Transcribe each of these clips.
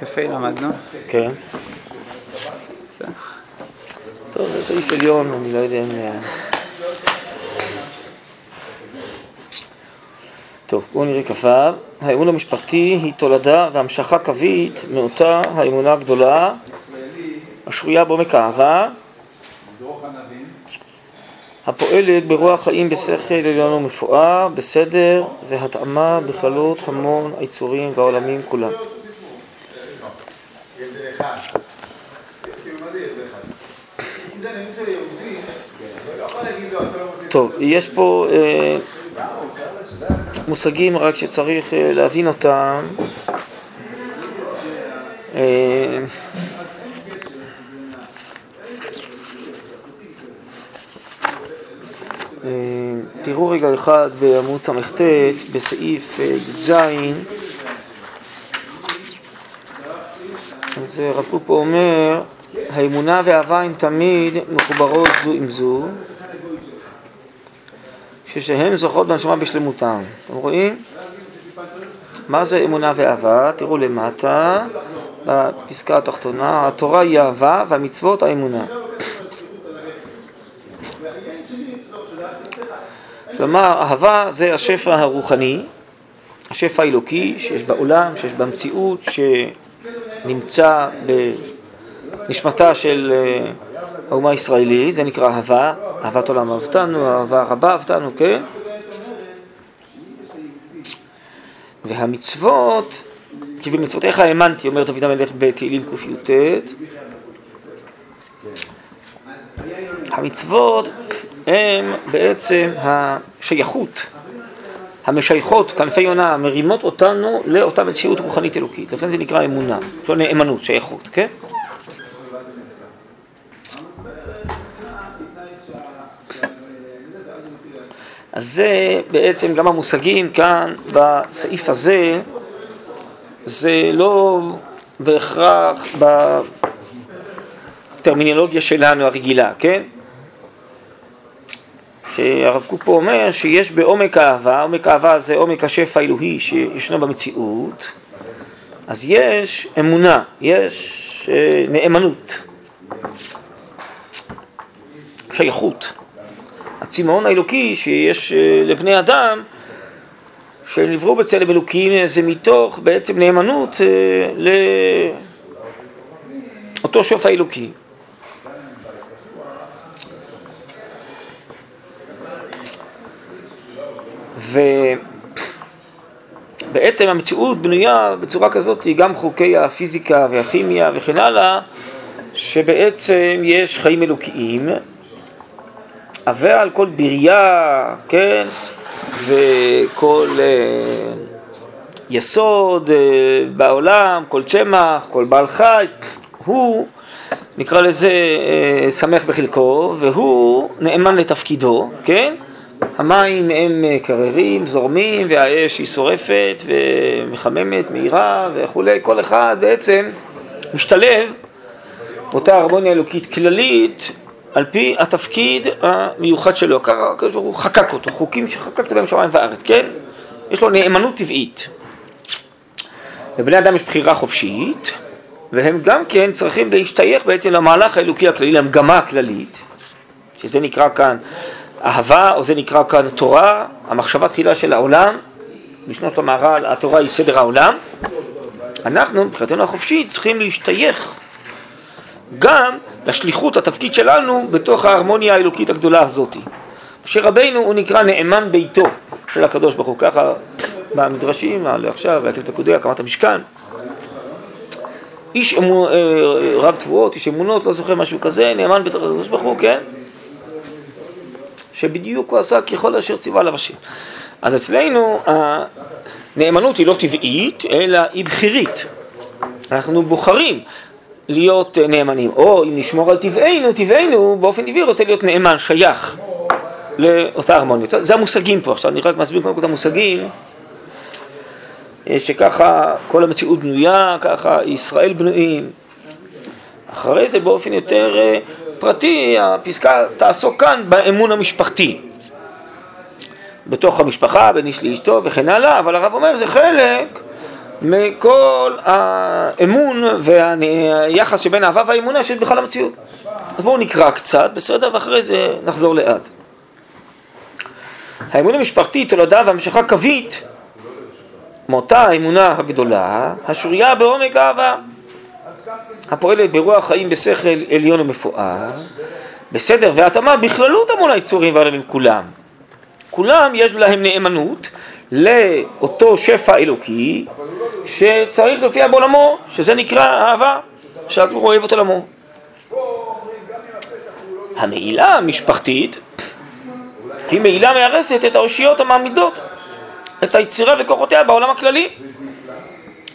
קפה למדנו. כן. טוב, זה סעיף עליון, אני לא יודע אם... אה, טוב, בואו נראה כ"ו. האמון המשפחתי היא תולדה והמשכה קווית מאותה האמונה הגדולה השרויה בעומק האהבה הפועלת ברוח חיים בשכל עליון ומפואר, בסדר והתאמה בכללות המון היצורים והעולמים כולם. טוב, יש פה אה, מושגים רק שצריך אה, להבין אותם. אה, אה, תראו רגע אחד בעמוד ס"ט, בסעיף אה, י"ז, אז הרב קוק אומר, האמונה והאהבה הן תמיד מחוברות זו עם זו, ששהן זוכות בנשמה בשלמותם. אתם רואים? מה זה אמונה ואהבה? תראו למטה, בפסקה התחתונה, התורה היא אהבה והמצוות האמונה. כלומר, אהבה זה השפע הרוחני, השפע האלוקי שיש בעולם, שיש במציאות, שנמצא בנשמתה של אה, האומה הישראלית, זה נקרא אהבה, אהבת עולם אהבתנו, אהבה רבה אהבתנו, כן? והמצוות, כי במצוותיך האמנתי, אומר דוד המלך בתהילים קי"ט, המצוות הם בעצם השייכות, המשייכות, כנפי יונה, מרימות אותנו לאותה מציאות רוחנית אלוקית, לכן זה נקרא אמונה, לא נאמנות, שייכות, כן? אז זה בעצם גם המושגים כאן בסעיף הזה, זה לא בהכרח בטרמינולוגיה שלנו הרגילה, כן? שהרב קוק פה אומר שיש בעומק האהבה, עומק האהבה זה עומק השפע האלוהי שישנו במציאות, אז יש אמונה, יש אה, נאמנות, שייכות. הצמאון האלוקי שיש אה, לבני אדם שנבראו בצלם אלוקים זה מתוך בעצם נאמנות אה, לאותו שפע האלוקי. ובעצם המציאות בנויה בצורה כזאת, גם חוקי הפיזיקה והכימיה וכן הלאה, שבעצם יש חיים אלוקיים ועל כל ברייה, כן, וכל אה, יסוד אה, בעולם, כל צמח, כל בעל חי, הוא, נקרא לזה, אה, שמח בחלקו, והוא נאמן לתפקידו, כן? המים הם קררים, זורמים, והאש היא שורפת ומחממת, מהירה וכולי, כל אחד בעצם משתלב באותה הרמוניה אלוקית כללית על פי התפקיד המיוחד שלו, ככה הוא חקק אותו, חוקים שחקקת בהם שמיים וארץ, כן? יש לו נאמנות טבעית. לבני אדם יש בחירה חופשית, והם גם כן צריכים להשתייך בעצם למהלך האלוקי הכללי, למגמה הכללית, שזה נקרא כאן אהבה, או זה נקרא כאן תורה, המחשבה תחילה של העולם, בשנות המהר"ל התורה היא סדר העולם. אנחנו, מבחינתנו החופשית, צריכים להשתייך גם לשליחות, התפקיד שלנו, בתוך ההרמוניה האלוקית הגדולה הזאת. משה רבינו הוא נקרא נאמן ביתו של הקדוש ברוך הוא, ככה במדרשים, עכשיו, והקל פקודי, הקמת המשכן. איש אמו, אה, רב תבואות, איש אמונות, לא זוכר משהו כזה, נאמן ביתו של הקדוש ברוך הוא, כן? שבדיוק הוא עשה ככל אשר ציווה עליו השם. אז אצלנו הנאמנות היא לא טבעית, אלא היא בכירית. אנחנו בוחרים להיות נאמנים. או אם נשמור על טבענו, טבענו באופן טבעי רוצה להיות נאמן, שייך לאותה הרמוניות. זה המושגים פה עכשיו, אני רק מסביר קודם כל את המושגים, שככה כל המציאות בנויה, ככה ישראל בנויים. אחרי זה באופן יותר אה, פרטי, הפסקה תעסוק כאן באמון המשפחתי. בתוך המשפחה, בין איש לאשתו וכן הלאה, אבל הרב אומר זה חלק מכל האמון והיחס שבין אהבה והאמונה שיש בכלל המציאות. אז בואו נקרא קצת, בסדר? ואחרי זה נחזור לאט. האמון המשפחתי, תולדה והמשכה קווית, מאותה האמונה הגדולה, השוריה בעומק אהבה, הפועלת ברוח חיים בשכל עליון ומפואר, בסדר והתאמה בכללות המון היצורים והעולמים כולם. כולם יש להם נאמנות לאותו שפע אלוקי שצריך להופיע בעולמו, שזה נקרא אהבה, שהקדוש אוהב את עולמו. המעילה המשפחתית היא מעילה מהרסת את האושיות המעמידות את היצירה וכוחותיה בעולם הכללי,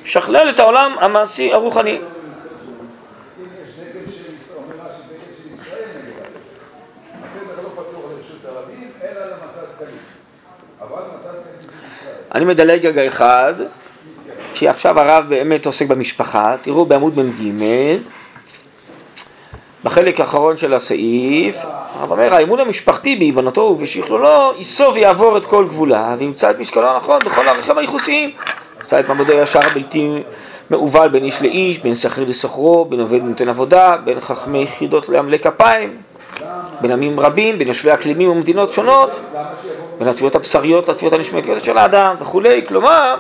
שכלל את העולם המעשי הרוחני. אני מדלג רגע אחד, כי עכשיו הרב באמת עוסק במשפחה, תראו בעמוד מ"ג, בחלק האחרון של הסעיף, הרב אומר, האמון המשפחתי בהיבנתו ובשכלולו ייסוב ויעבור את כל גבולה וימצא את משקלו הנכון בכל הערכים הייחוסיים. ימצא את מעמדו הישר הבלתי מעובל בין איש לאיש, בין שכיר לסוחרו, בין עובד ונותן עבודה, בין חכמי יחידות לעמלי כפיים, בין עמים רבים, בין יושבי אקלימים ומדינות שונות, בין התביעות הבשריות לתביעות הנשמתיות של האדם וכולי, כלומר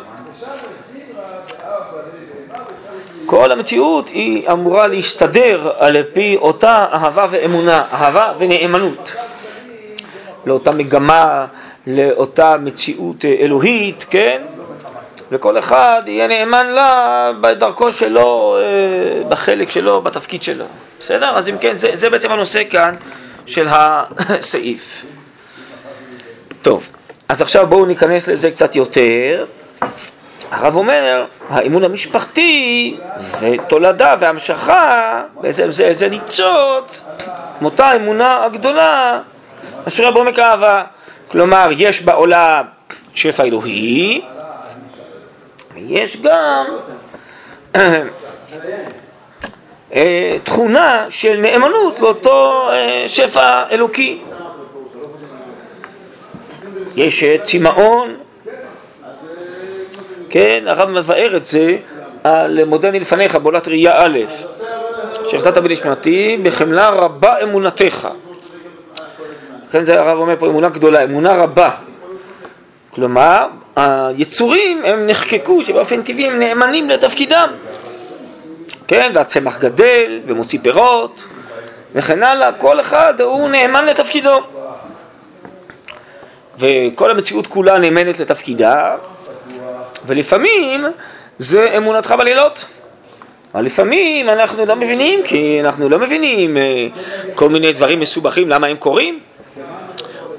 כל המציאות היא אמורה להשתדר על פי אותה אהבה ואמונה, אהבה ונאמנות לאותה מגמה, לאותה מציאות אלוהית, כן? וכל אחד יהיה נאמן לה בדרכו שלו, אה, בחלק שלו, בתפקיד שלו. בסדר? אז אם כן, זה, זה בעצם הנושא כאן של הסעיף. טוב, אז עכשיו בואו ניכנס לזה קצת יותר. הרב אומר, האמון המשפחתי זה תולדה והמשכה, בעצם זה, זה ניצוץ מאותה האמונה הגדולה אשר בעומק האהבה. כלומר, יש בעולם שפע אלוהי, ויש גם אה, תכונה של נאמנות לאותו אה, שפע אלוקי. יש צמאון כן, הרב מבאר את זה על מודני לפניך, בעולת ראייה א', שהחזרת בנשמתי, בחמלה רבה אמונתך. לכן זה הרב אומר פה אמונה גדולה, אמונה רבה. כלומר, היצורים הם נחקקו שבאופן טבעי הם נאמנים לתפקידם. כן, והצמח גדל ומוציא פירות וכן הלאה, כל אחד הוא נאמן לתפקידו. וכל המציאות כולה נאמנת לתפקידה, ולפעמים זה אמונתך בלילות. אבל לפעמים אנחנו לא מבינים, כי אנחנו לא מבינים אה, כל מיני דברים מסובכים, למה הם קורים.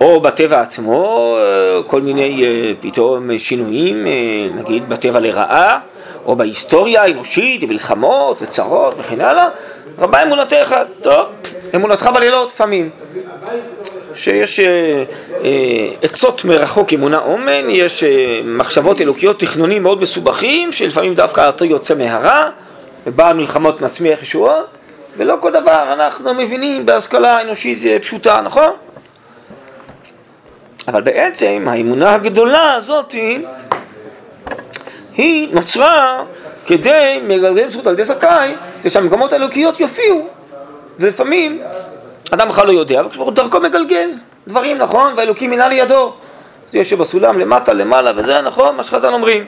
או בטבע עצמו, אה, כל מיני אה, פתאום שינויים, נגיד בטבע לרעה, או בהיסטוריה האנושית, מלחמות וצרות וכן הלאה. רבה אמונתך, טוב, אמונתך בלילות לפעמים. שיש אה, אה, עצות מרחוק אמונה אומן, יש אה, מחשבות אלוקיות, תכנונים מאוד מסובכים, שלפעמים דווקא האתר יוצא מהרע, ובעל מלחמות מצמיח ישועות, ולא כל דבר אנחנו מבינים בהשכלה אנושית פשוטה, נכון? אבל בעצם האמונה הגדולה הזאת היא נוצרה כדי מגלגל זכות על ידי זכאי, כדי שהמקומות האלוקיות יופיעו, ולפעמים אדם בכלל לא יודע, וכשהוא דרכו מגלגל דברים, נכון? והאלוקים מינה לידו. זה יושב בסולם למטה, למעלה, וזה נכון, מה שחז"ל אומרים.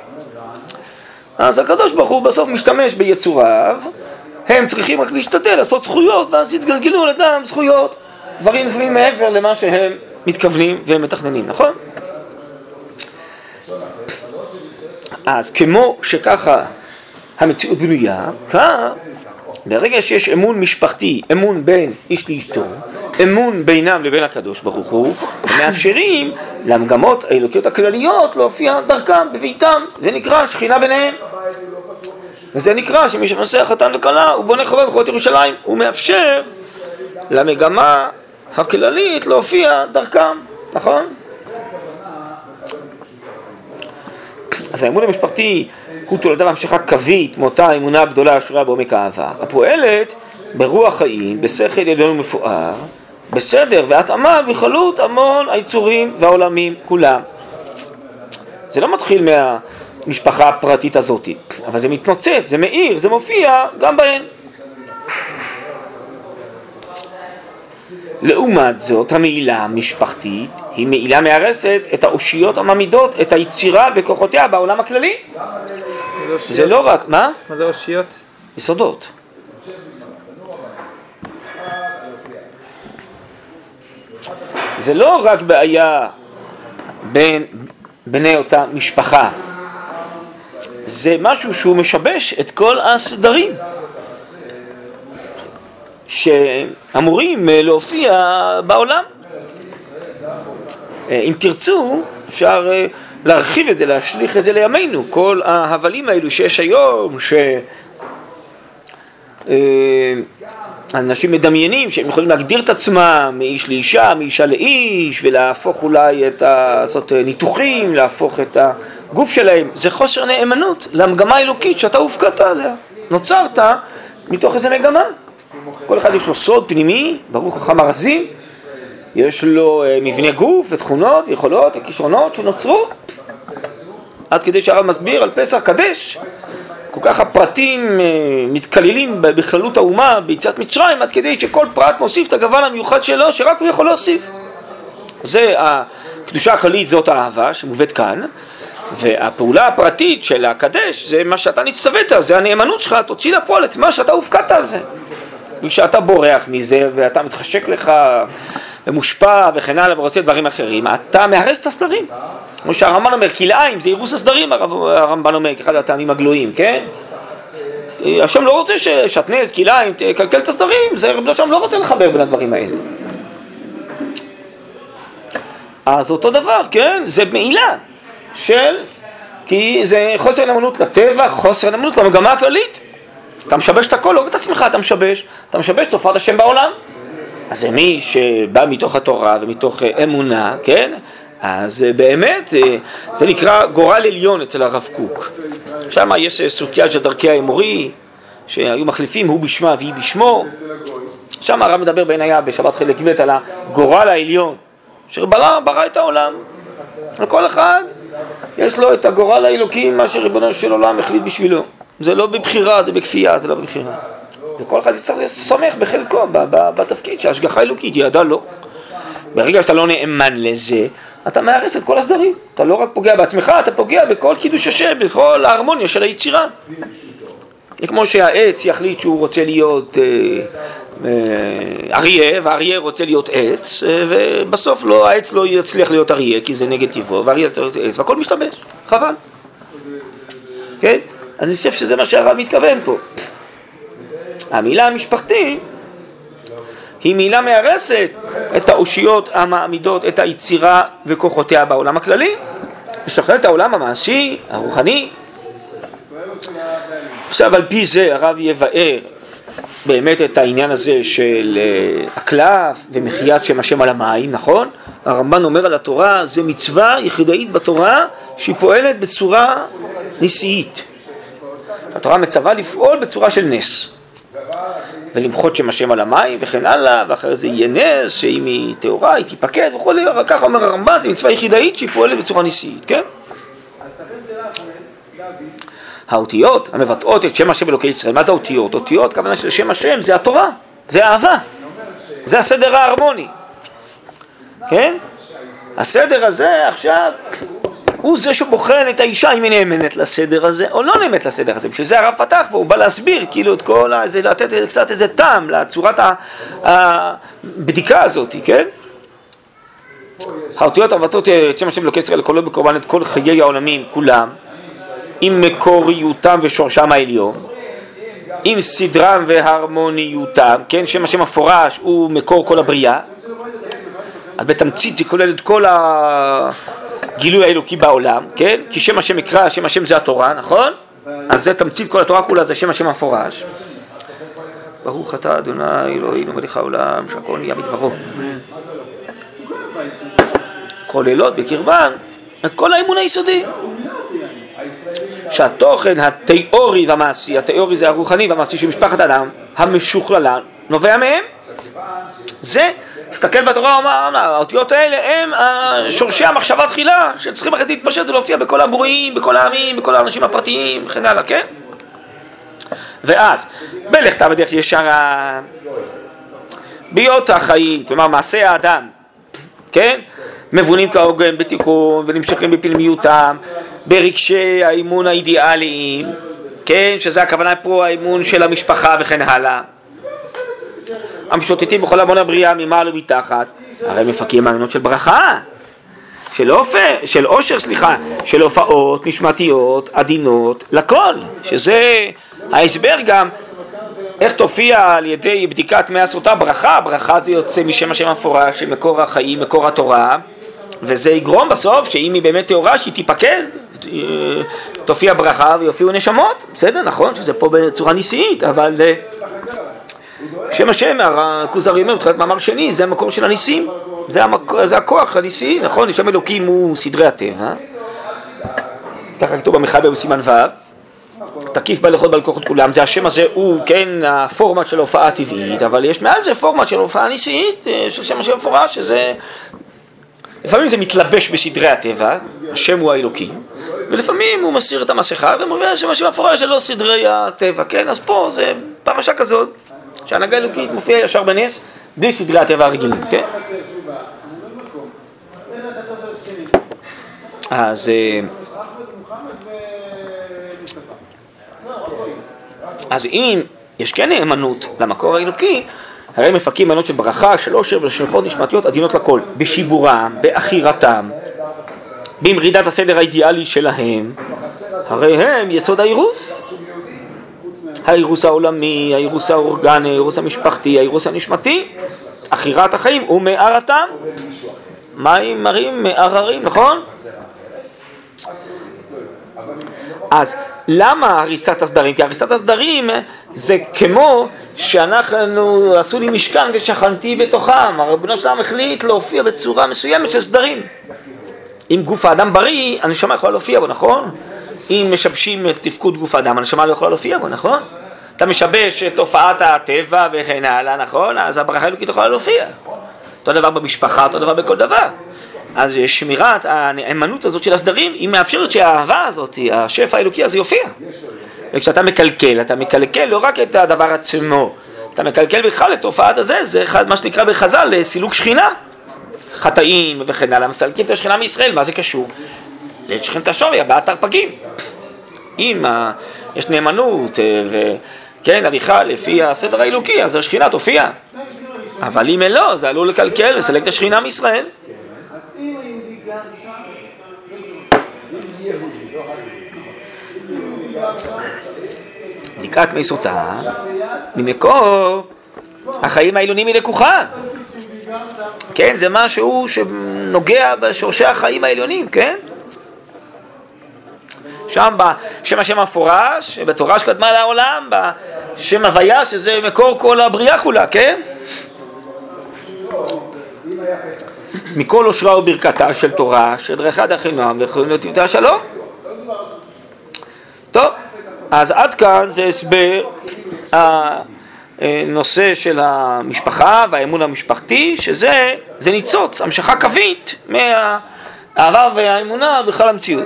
אז הקדוש ברוך הוא בסוף משתמש ביצוריו, הם צריכים רק להשתדל, לעשות זכויות, ואז יתגלגלו על אדם זכויות, דברים לפעמים מעבר למה שהם מתכוונים והם מתכננים, נכון? אז כמו שככה המציאות בנויה, כך ברגע שיש אמון משפחתי, אמון בין איש לאשתו, אמון בינם לבין הקדוש ברוך הוא, מאפשרים למגמות האלוקיות הכלליות להופיע דרכם בביתם, זה נקרא שכינה ביניהם. וזה נקרא שמי שנוסע חתן וכלה הוא בונה חובה בחובות ירושלים, הוא מאפשר למגמה הכללית להופיע דרכם, נכון? אז האמון המשפחתי הוא תולדה והמשכה קווית מאותה האמונה הגדולה השורה בעומק האהבה, הפועלת ברוח חיים, בשכל עליון ומפואר, בסדר והתאמה בכללות המון היצורים והעולמים כולם. זה לא מתחיל המשפחה הפרטית הזאת, אבל זה מתנוצץ, זה מאיר, זה מופיע גם בהן. לעומת זאת, המעילה המשפחתית היא מעילה מארסת את האושיות המעמידות את היצירה וכוחותיה בעולם הכללי. זה לא רק, מה? מה זה אושיות? יסודות. זה לא רק בעיה בין בני אותה משפחה, זה משהו שהוא משבש את כל הסדרים שאמורים להופיע בעולם. אם תרצו, אפשר אה, להרחיב את זה, להשליך את זה לימינו, כל ההבלים האלו שיש היום, ש... אה, אנשים מדמיינים שהם יכולים להגדיר את עצמם מאיש לאישה, מאישה לאיש, ולהפוך אולי את ה... לעשות אה, ניתוחים, להפוך את הגוף שלהם. זה חוסר נאמנות למגמה האלוקית שאתה הופקדת עליה. נוצרת מתוך איזה מגמה. כל אחד יש לו סוד פנימי, ברוך חכם ארזים, יש לו אה, מבנה גוף ותכונות ויכולות וכישרונות שנוצרו. עד כדי שהרב מסביר על פסח קדש, כל כך הפרטים אה, מתקללים בכללות האומה ביציאת מצרים, עד כדי שכל פרט מוסיף את הגוון המיוחד שלו, שרק הוא יכול להוסיף. זה הקדושה הכללית, זאת האהבה שמובאת כאן, והפעולה הפרטית של הקדש זה מה שאתה נצטוות, זה הנאמנות שלך, תוציא לפועל את מה שאתה הופקדת על זה. וכשאתה בורח מזה ואתה מתחשק לך ומושפע וכן הלאה ורוצה דברים אחרים, אתה מהרס את הסדרים. כמו שהרמב"ן אומר, כלאיים זה אירוס הסדרים, הרמב"ן אומר, כאחד הטעמים הגלויים, כן? השם לא רוצה ששתנז, כלאיים, תקלקל את הסדרים, זה רבי השם לא רוצה לחבר בין הדברים האלה. אז אותו דבר, כן? זה מעילה של... כי זה חוסר נאמנות לטבע, חוסר נאמנות למגמה הכללית. אתה משבש את הכל, לא את עצמך אתה משבש, אתה משבש תופעת השם בעולם. אז זה מי שבא מתוך התורה ומתוך אה, אמונה, כן? אז אה, באמת אה, זה נקרא גורל עליון אצל הרב קוק. שם יש סוגיה של דרכי האמורי, שהיו מחליפים הוא בשמה והיא בשמו. שם הרב מדבר בעינייה בשבת חלק ב' על הגורל העליון, ברא, ברא את העולם. לכל אחד יש לו את הגורל האלוקי, מה שריבונו של עולם החליט בשבילו. זה לא בבחירה, זה בכפייה, זה לא בבחירה. וכל אחד יצטרך לסמך בחלקו בתפקיד שההשגחה האלוקית ידעה לו. ברגע שאתה לא נאמן לזה, אתה מארס את כל הסדרים. אתה לא רק פוגע בעצמך, אתה פוגע בכל קידוש השם, בכל ההרמוניה של היצירה. זה כמו שהעץ יחליט שהוא רוצה להיות אה, אה, אריה, והאריה רוצה להיות עץ, אה, ובסוף לא, העץ לא יצליח להיות אריה, כי זה נגד טבעו, והאריה יצליח להיות עץ, והכל משתבש, חבל. כן? אז אני חושב שזה מה שהרב מתכוון פה. המילה המשפחתי היא מילה מארסת את האושיות המעמידות את היצירה וכוחותיה בעולם הכללי, לשחרר את העולם המעשי, הרוחני. עכשיו על פי זה הרב יבאר באמת את העניין הזה של אה, הקלף ומחיית שם השם על המים, נכון? הרמב"ן אומר על התורה, זה מצווה יחידאית בתורה שהיא פועלת בצורה נשיאית. התורה מצווה לפעול בצורה של נס. ולמחות שם השם על המים וכן הלאה, ואחרי זה יהיה נס, שאם היא טהורה היא תיפקד וכולי, ככה אומר הרמב"ן, זו מצווה יחידאית שהיא פועלת בצורה ניסית, כן? האותיות המבטאות את שם השם אלוקי ישראל, מה זה האותיות? אותיות, כוונה של שם השם זה התורה, זה אהבה, זה הסדר ההרמוני, כן? הסדר הזה עכשיו הוא זה שבוחן את האישה אם היא נאמנת לסדר הזה או לא נאמנת לסדר הזה. בשביל זה הרב פתח פה, הוא בא להסביר כאילו את כל ה... זה, לתת קצת איזה טעם לצורת הבדיקה הזאת, כן? האותיות המבטאות את שם השם אלוקי ישראל כולל בקורבן את כל חיי העולמים כולם עם מקוריותם ושורשם העליון עם סדרם והרמוניותם, כן? שם השם המפורש הוא מקור כל הבריאה אז בתמצית זה כולל את כל ה... הגילוי האלוקי בעולם, כן? כי שם השם יקרא, שם השם זה התורה, נכון? אז זה תמצית כל התורה כולה, זה שם השם המפורש. ברוך אתה אדוני אלוהינו מלך העולם שהכל נהיה מדברו. כוללות בקרבן את כל האמון היסודי. שהתוכן התיאורי והמעשי, התיאורי זה הרוחני והמעשי של משפחת אדם, המשוכללה, נובע מהם. זה תסתכל בתורה, הוא אמר, האותיות האלה הם שורשי המחשבה תחילה, שצריכים אחרי זה להתפשט ולהופיע בכל הברואים, בכל העמים, בכל האנשים הפרטיים וכן הלאה, כן? ואז, בלכתה בדרך ישרה, בהיות החיים, כלומר מעשה האדם, כן? מבונים כהוגן בתיקון ונמשכים בפנימיותם, ברגשי האימון האידיאליים, כן? שזה הכוונה פה האימון של המשפחה וכן הלאה. המשוטטים בכל המון הבריאה ממעל ומתחת, הרי מפקים מעיינות של ברכה, של אופר, של עושר, סליחה, של הופעות נשמתיות, עדינות, לכל, שזה ההסבר גם. איך תופיע על ידי בדיקת מאה סוטה ברכה, ברכה זה יוצא משם השם המפורש, מקור החיים, מקור התורה, וזה יגרום בסוף שאם היא באמת טהורה שהיא תיפקד, תופיע ברכה ויופיעו נשמות, בסדר, נכון שזה פה בצורה ניסית, אבל אה, שם השם, הכוזרי אומר בתחילת מאמר שני, זה המקור של הניסים, זה, המק... זה הכוח הניסי, נכון? שם אלוקים הוא סדרי הטבע, ככה כתוב במחבר בסימן ו', תקיף בהלכות בהלכות כולם, זה השם הזה הוא כן הפורמט של ההופעה הטבעית, אבל יש מעל זה פורמט של הופעה ניסית, אה, של שם השם מפורש, שזה... לפעמים זה מתלבש בסדרי הטבע, השם הוא האלוקים, ולפעמים הוא מסיר את המסכה שם השם מפורש זה לא סדרי הטבע, כן? אז פה זה פרשה כזאת. שהנהגה אלוקית מופיעה ישר בנס בלי סדרי הטבע הרגילים, כן? אז... אה, אז אם יש כן נאמנות למקור האלוקי, הרי מפקים מנות של ברכה, של עושר ושלפות נשמתיות עדינות לכל, בשיבורם, בעכירתם, במרידת הסדר האידיאלי שלהם, הרי הם יסוד האירוס. האירוס העולמי, האירוס האורגני, האירוס המשפחתי, האירוס הנשמתי, עכירת החיים ומארתם. מים מרים מערערים, נכון? אז למה הריסת הסדרים? כי הריסת הסדרים זה כמו שאנחנו, עשו לי משכן ושכנתי בתוכם, הרבנו שלם החליט להופיע בצורה מסוימת של סדרים. אם גוף האדם בריא, הנשמה יכולה להופיע בו, נכון? אם משבשים את תפקוד גוף האדם, הנשמה לא יכולה להופיע בו, נכון? אתה משבש את תופעת הטבע וכן הלאה, נכון? אז הברכה האלוקית יכולה להופיע. אותו דבר במשפחה, אותו דבר בכל דבר. אז שמירת הנאמנות הזאת של הסדרים, היא מאפשרת שהאהבה הזאת, השפע האלוקי הזה יופיע. וכשאתה מקלקל, אתה מקלקל לא רק את הדבר עצמו, אתה מקלקל בכלל את תופעת הזה, זה מה שנקרא בחז"ל סילוק שכינה. חטאים וכן הלאה, מסלקים את השכינה מישראל, מה זה קשור? לשכנת השווי, הבעת הרפגים. אם יש נאמנות אה, וכן, הליכה לפי הסדר האלוקי, אז השכינה תופיע. אבל אם לא, זה עלול לקלקל ולסלק את השכינה מישראל. בדיקת מי סוטה, ממקור החיים העילונים היא לקוחה. כן, זה משהו שנוגע בשורשי החיים העליונים, כן? שם בשם השם המפורש, בתורה שקדמה לעולם, בשם הוויה, שזה מקור כל הבריאה כולה, כן? מכל אושרה וברכתה של תורה, שדרכת החינם ויכולים לטבעי השלום. טוב, אז עד כאן זה הסבר הנושא של המשפחה והאמון המשפחתי, שזה ניצוץ, המשכה קווית מהאהבה והאמונה בכלל המציאות.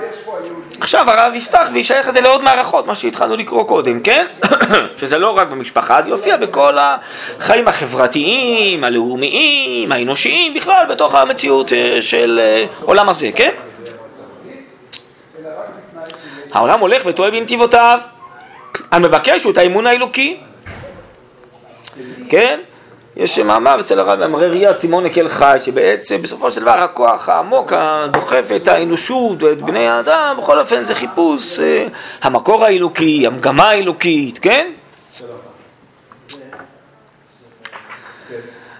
עכשיו הרב יפתח וישייך את זה לעוד מערכות, מה שהתחלנו לקרוא קודם, כן? שזה לא רק במשפחה, זה יופיע בכל החיים החברתיים, הלאומיים, האנושיים, בכלל בתוך המציאות אה, של אה, עולם הזה, כן? העולם הולך וטועה בנתיבותיו, המבקש הוא את האמון האלוקי, כן? יש מאמר אצל הרב מאמרי ראייה צימון נקל חי, שבעצם בסופו של דבר הכוח העמוק הדוחף את האנושות ואת בני האדם, בכל אופן זה חיפוש אה, המקור האלוקי, המגמה האלוקית, כן?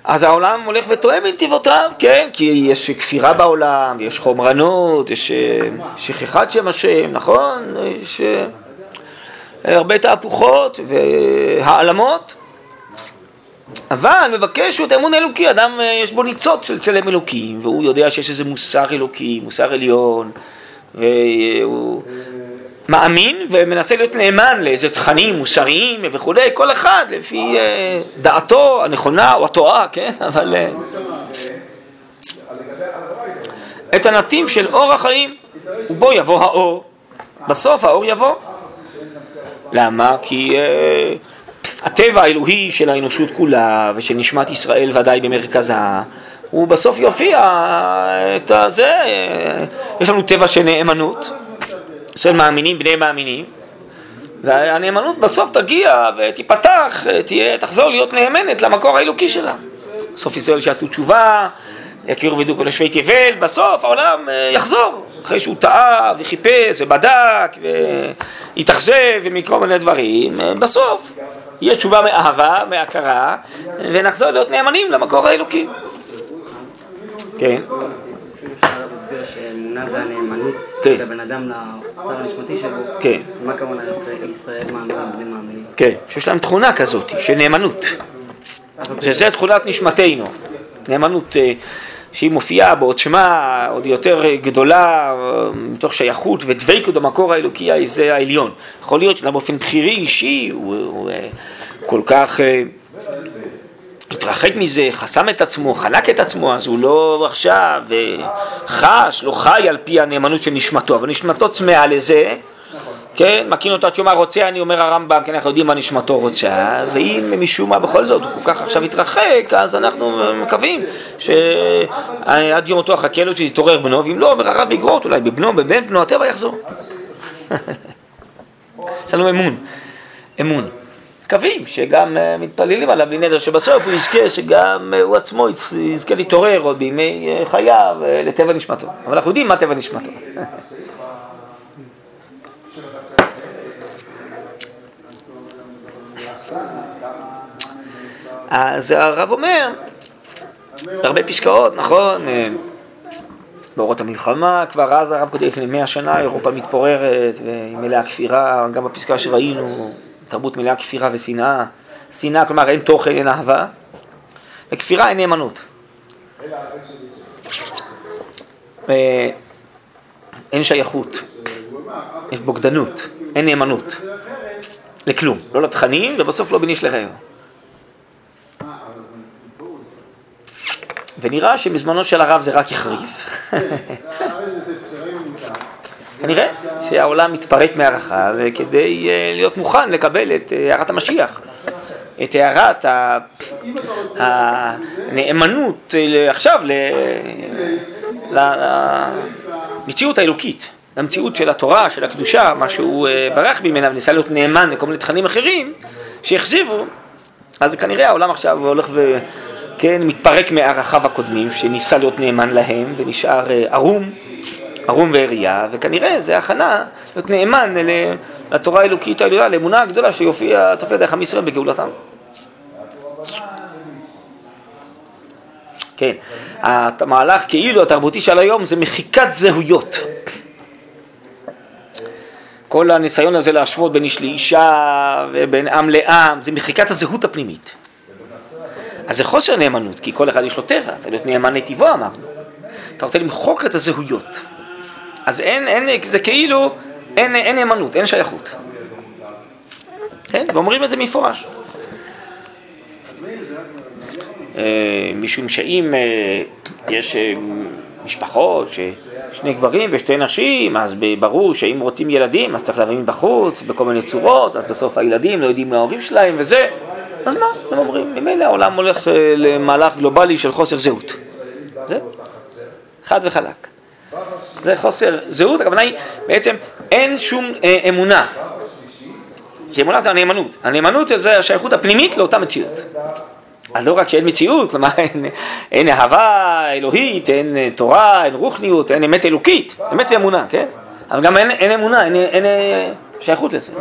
אז העולם הולך וטועה בנתיבותיו, כן? כי יש כפירה בעולם, יש חומרנות, יש אה, שכחת שם השם, נכון? יש אה, הרבה תהפוכות והעלמות. אבל מבקש הוא את האמון האלוקי, אדם אה, יש בו ניצוץ של צלם אלוקים, והוא יודע שיש איזה מוסר אלוקי, מוסר עליון, והוא מאמין ומנסה להיות נאמן לאיזה תכנים מוסריים וכולי, כל אחד לפי אה, דעתו הנכונה או הטועה, כן? אבל... אה, את הנתיב של אור החיים, ובו יבוא האור. בסוף האור יבוא. למה? כי הטבע האלוהי של האנושות כולה ושל נשמת ישראל ודאי במרכזה, הוא בסוף יופיע את הזה, יש לנו טבע של נאמנות, של מאמינים בני מאמינים, והנאמנות בסוף תגיע ותיפתח, תהיה, תחזור להיות נאמנת למקור האלוקי שלה. סוף ישראל שיעשו תשובה, יכירו וידעו כל יושבי תבל, בסוף העולם אה, יחזור, אחרי שהוא טעה וחיפש ובדק והתאכזב ומכל מיני דברים, אה, בסוף יהיה תשובה מאהבה, מהכרה, ונחזור להיות נאמנים למקור האלוקי. כן. שאמונה זה הנאמנות כן. של הבן אדם לצד הנשמתי שלו. כן. מה הכוונה ישראל מאמינים בני מאמינים? כן, שיש להם תכונה כזאת, של נאמנות. שזה תכונת נשמתנו. נאמנות אה, שהיא מופיעה בעוצמה עוד יותר גדולה, מתוך שייכות ודבקות במקור האלוקי זה העליון. יכול להיות שאדם באופן בחירי אישי הוא, הוא אה, כל כך אה, התרחק מזה, חסם את עצמו, חלק את עצמו, אז הוא לא עכשיו חש, לא חי על פי הנאמנות של נשמתו, אבל נשמתו צמאה לזה כן, אותו עד שיאמר רוצה, אני אומר הרמב"ם, כן, אנחנו יודעים מה נשמתו רוצה, ואם משום מה בכל זאת הוא כל כך עכשיו התרחק, אז אנחנו מקווים שעד יום אותו החכה לו שיתעורר בנו, ואם לא, ברעב יגרות, אולי בבנו, בבן בנו, הטבע יחזור. יש לנו אמון, אמון. מקווים שגם אה, מתפללים עליו בלי נדר שבסוף הוא יזכה שגם אה, הוא עצמו יזכה להתעורר עוד בימי אה, חייו לטבע נשמתו. אבל אנחנו יודעים מה טבע נשמתו. אז הרב אומר, בהרבה פסקאות, נכון, אה, באורות המלחמה, כבר אז הרב כותב לפני מאה שנה, אירופה מתפוררת והיא מלאה כפירה, גם בפסקה שראינו, תרבות מלאה כפירה ושנאה. שנאה, כלומר אין תוכן, אין אהבה, וכפירה אין נאמנות. אה, אין שייכות, יש בוגדנות, אין נאמנות לכלום, לא לתכנים ובסוף לא בניש לרעהו. ונראה שמזמנו של הרב זה רק החריף. כנראה שהעולם מתפרק מהערכה, וכדי אה, להיות מוכן לקבל את אה, הערת המשיח, את הערת הנאמנות אה, עכשיו למציאות האלוקית, למציאות של התורה, של הקדושה, מה שהוא ברח ממנה וניסה להיות נאמן לכל מיני תכנים אחרים שהכזיבו, אז כנראה העולם עכשיו הולך ו... כן, מתפרק מערכיו הקודמים, שניסה להיות נאמן להם, ונשאר אה, ערום, ערום ועריה, וכנראה זה הכנה להיות נאמן לתורה האלוקית העליונה, לאמונה הגדולה שיופיע, תופיע דרך עם ישראל בגאולתם. כן, המהלך כאילו התרבותי של היום זה מחיקת זהויות. כל הניסיון הזה להשוות בין איש לאישה ובין עם לעם, זה מחיקת הזהות הפנימית. אז זה חוסר נאמנות, כי כל אחד יש לו טבע, צריך להיות נאמן לטבעו אמרנו. אתה רוצה למחוק את הזהויות. אז אין, אין, זה כאילו, אין, אין נאמנות, אין שייכות. כן, ואומרים את זה מפורש. אה, משום שאם אה, יש אה, משפחות ששני גברים ושתי נשים, אז ברור שאם רוצים ילדים אז צריך להביא מבחוץ בכל מיני צורות, אז בסוף הילדים לא יודעים מההורים שלהם וזה, אז מה? הם אומרים, ממילא העולם הולך אה, למהלך גלובלי של חוסר זהות. זה חד וחלק. זה חוסר זהות, הכוונה היא, בעצם אין שום אה, אמונה. כי אמונה זה הנאמנות. הנאמנות זה השייכות הפנימית לאותה מציאות. אז לא רק שאין מציאות, כלומר אין, אין אהבה אלוהית, אין אה, תורה, אין רוחניות, אין אמת אלוקית, אמת ואמונה, כן? אבל גם אין, אין אמונה, אין, אין שייכות לזה.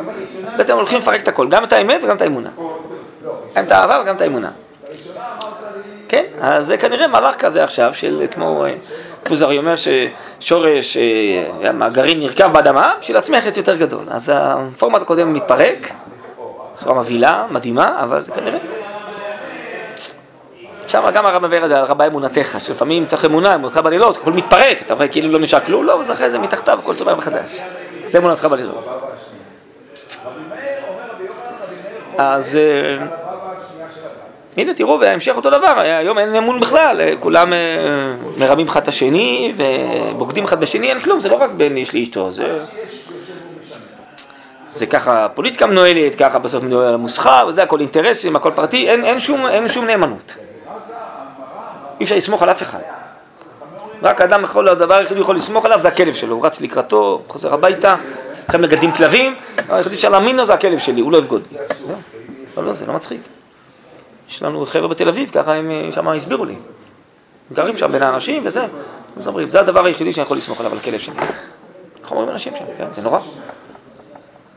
בעצם הולכים לפרק את הכל, גם את האמת וגם את האמונה. גם את האהבה וגם את האמונה. כן, אז זה כנראה מהלך כזה עכשיו, של כמו כוזרי אומר ששורש, הגרעין נרקב באדמה, בשביל להצמיח עץ יותר גדול. אז הפורמט הקודם מתפרק, בצורה מבהילה, מדהימה, אבל זה כנראה. שם גם הרב מבאר את זה על רבה אמונתך, שלפעמים צריך אמונה, אמונתך בלילות, הכל מתפרק, אתה רואה כאילו לא נשאר כלום, לא, אז אחרי זה מתחתיו הכל צומח מחדש. זה אמונתך בלילות. אז הנה תראו, וההמשך אותו דבר, היום אין אמון בכלל, כולם אה, מרמים אחד את השני ובוגדים אחד בשני, אין כלום, זה לא רק בין איש לאשתו, זה... זה ככה פוליטיקה מנוהלת, ככה בסוף מנוהל המוסחר, וזה הכל אינטרסים, הכל פרטי, אין, אין, שום, אין שום נאמנות. אי אפשר לסמוך על אף אחד. רק האדם יכול, הדבר היחידי יכול לסמוך עליו זה הכלב שלו, הוא רץ לקראתו, חוזר הביתה, עכשיו מגדלים כלבים, היחידי להאמין לו זה הכלב שלי, הוא לא יבגוד בי. לא, לא, זה לא מצחיק. יש לנו חבר'ה בתל אביב, ככה הם שם הסבירו לי. גרים שם בין האנשים וזה, אומרים, זה הדבר היחידי שאני יכול לסמוך עליו, על הכלב שלי. איך אומרים אנשים שם, כן, זה נורא.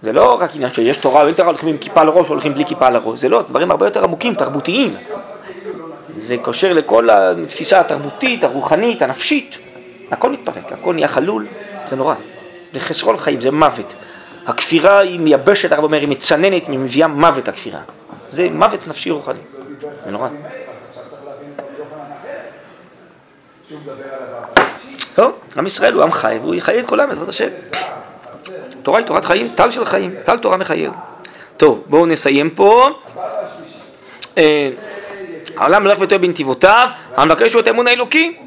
זה לא רק עניין שיש תורה, ואין תורה הולכים עם כיפה על הראש, הולכים בלי כיפה על הראש, זה לא, זה דברים הרבה יותר עמוקים, תרבותיים. זה קושר לכל התפיסה התרבותית, הרוחנית, הנפשית. הכל מתפרק, הכל נהיה חלול, זה נורא. זה חסרון חיים, זה מוות. הכפירה היא מייבשת, הרב אומר, היא מצננת, היא מביאה מוות הכפירה. זה מוות נפשי רוחני. זה נורא. טוב, עם ישראל הוא עם חי, והוא יחיה את העם בעזרת השם. תורה היא תורת חיים, טל של חיים, טל תורה מחייב. טוב, בואו נסיים פה. אה, העולם הולך וטועה בנתיבותיו, המבקש הוא את האמון האלוקי.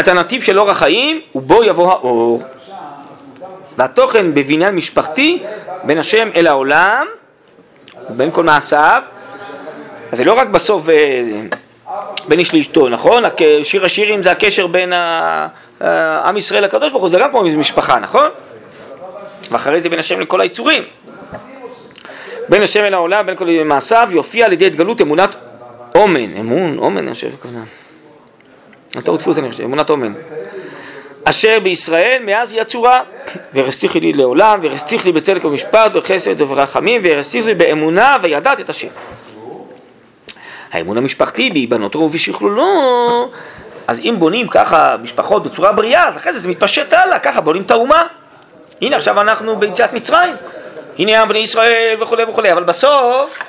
את הנתיב של אור החיים, ובו יבוא האור. והתוכן בבניין משפחתי בין השם אל העולם ובין כל מעשיו. אז זה לא רק בסוף אה, בין איש לאשתו, נכון? שיר השירים זה הקשר בין עם ישראל לקדוש ברוך הוא, זה גם כמו משפחה, נכון? ואחרי זה בין השם לכל היצורים. בין השם אל העולם, בין כל מעשיו, יופיע על ידי התגלות אמונת אומן, אמון, אומן, אני חושב, כוונה. טעות דפוס אני חושב, אמונת אומן. אשר בישראל מאז היא הצורה, ורסתיך לי לעולם, ורסתיך לי בצדק ומשפט, בחסד וברחמים, ורסתיך לי באמונה, וידעת את השם. האמון המשפחתי בהיבנות רוב ושכלולו, אז אם בונים ככה משפחות בצורה בריאה, אז אחרי זה זה מתפשט הלאה, ככה בונים את האומה. הנה עכשיו אנחנו ביציאת מצרים, הנה עם בני ישראל וכולי וכולי, אבל בסוף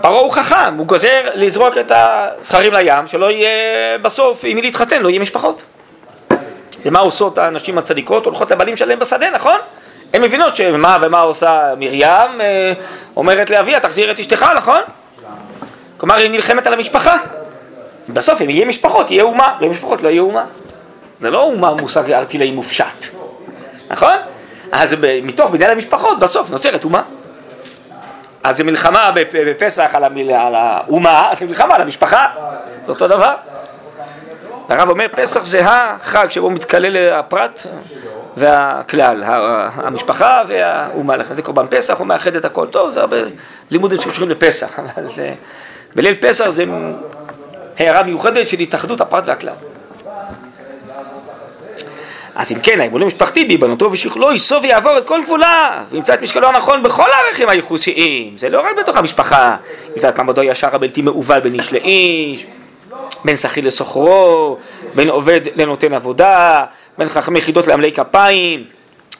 פרעה הוא חכם, הוא גוזר לזרוק את הזכרים לים, שלא יהיה בסוף, עם מי להתחתן, לא יהיה משפחות. ומה עושות הנשים הצדיקות? הולכות לבעלים שלהם בשדה, נכון? הן מבינות שמה ומה עושה מרים, אה, אומרת לאביה, תחזיר את אשתך, נכון? כלומר, היא נלחמת על המשפחה. בסוף אם יהיה משפחות, יהיה אומה, לא יהיה משפחות, לא יהיה אומה. זה לא אומה מושג ארטילאי מופשט, נכון? אז מתוך בניין המשפחות בסוף נוצרת אומה. אז זה מלחמה בפסח על, האומה, זה מלחמה על המשפחה, זה אותו דבר. הרב אומר פסח זה החג שבו מתקלל הפרט והכלל, המשפחה והאומה. זה קורבן פסח, הוא מאחד את הכל. טוב, זה הרבה לימודים שקשורים לפסח, אבל זה... בליל פסח זה הערה מיוחדת של התאחדות הפרט והכלל. אז אם כן, האמון המשפחתי בהיבנותו ושכלו ייסוב ויעבור את כל גבולה וימצא את משקלו הנכון בכל הערכים הייחוסיים. זה לא רק בתוך המשפחה. ימצא את מעמדו הישר הבלתי מעוול בין איש לאיש בין שכיר לסוחרו בין עובד לנותן עבודה בין חכמי יחידות לעמלי כפיים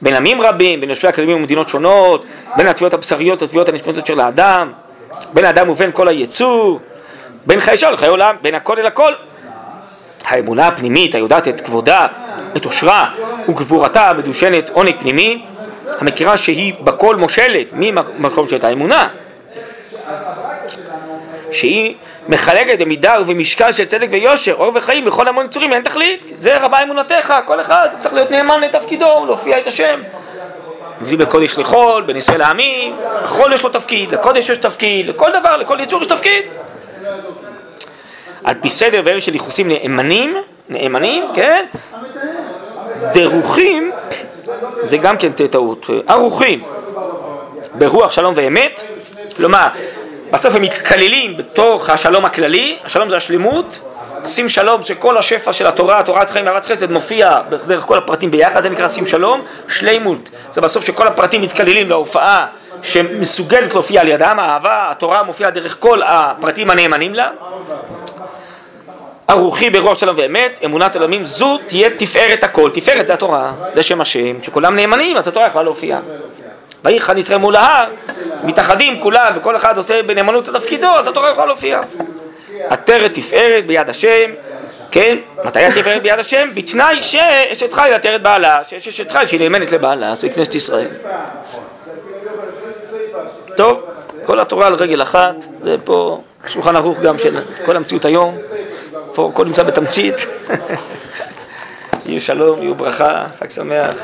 בין עמים רבים, בין יושבי הכלבים ומדינות שונות בין התביעות הבשריות לתביעות הנשמתות של האדם בין האדם ובין כל היצור בין חיי שם לחיי עולם, בין הכל אל הכל. האמונה הפנימית היודעת את כבודה את עושרה וגבורתה המדושנת עונג פנימי, המכירה שהיא בכל מושלת ממקום של האמונה, שהיא מחלקת במידה ובמשקל של צדק ויושר, אור וחיים בכל המון יצורים, אין תכלית, זה רבה אמונתך, כל אחד צריך להיות נאמן לתפקידו, להופיע את השם. מביא בקודש לחול, בין ישראל לעמים, לחול יש לו תפקיד, לקודש יש תפקיד, לכל דבר, לכל יצור יש תפקיד. על פי סדר וערך של ייחוסים נאמנים, נאמנים, כן? דרוכים, זה גם כן טעות, ערוכים. ברוח שלום ואמת, כלומר בסוף הם מתכללים בתוך השלום הכללי, השלום זה השלמות, שים שלום שכל השפע של התורה, תורת חיים והרת חסד מופיע דרך כל הפרטים ביחד, זה נקרא שים שלום, שלימות, זה בסוף שכל הפרטים מתכללים להופעה שמסוגלת להופיע על ידם, האהבה, התורה מופיעה דרך כל הפרטים הנאמנים לה, ערוכי ברוח שלום ואמת, אמונת עולמים, זו תהיה תפארת הכל. תפארת זה התורה, זה שם השם, שכולם נאמנים, אז התורה יכולה להופיע. ויחן ישראל מול ההר, מתאחדים כולם, וכל אחד עושה בנאמנות את תפקידו, אז התורה יכולה להופיע. עטרת תפארת ביד השם, כן? מתי התפארת ביד השם? בתנאי שאשת חי עטרת בעלה, שיש אשת חי שהיא נאמנת לבעלה, זה כנסת ישראל. טוב, כל התורה על רגל אחת, זה פה שולחן ערוך גם של כל המציאות היום, פה הכל נמצא בתמצית. יהיו שלום, יהיו ברכה, חג שמח.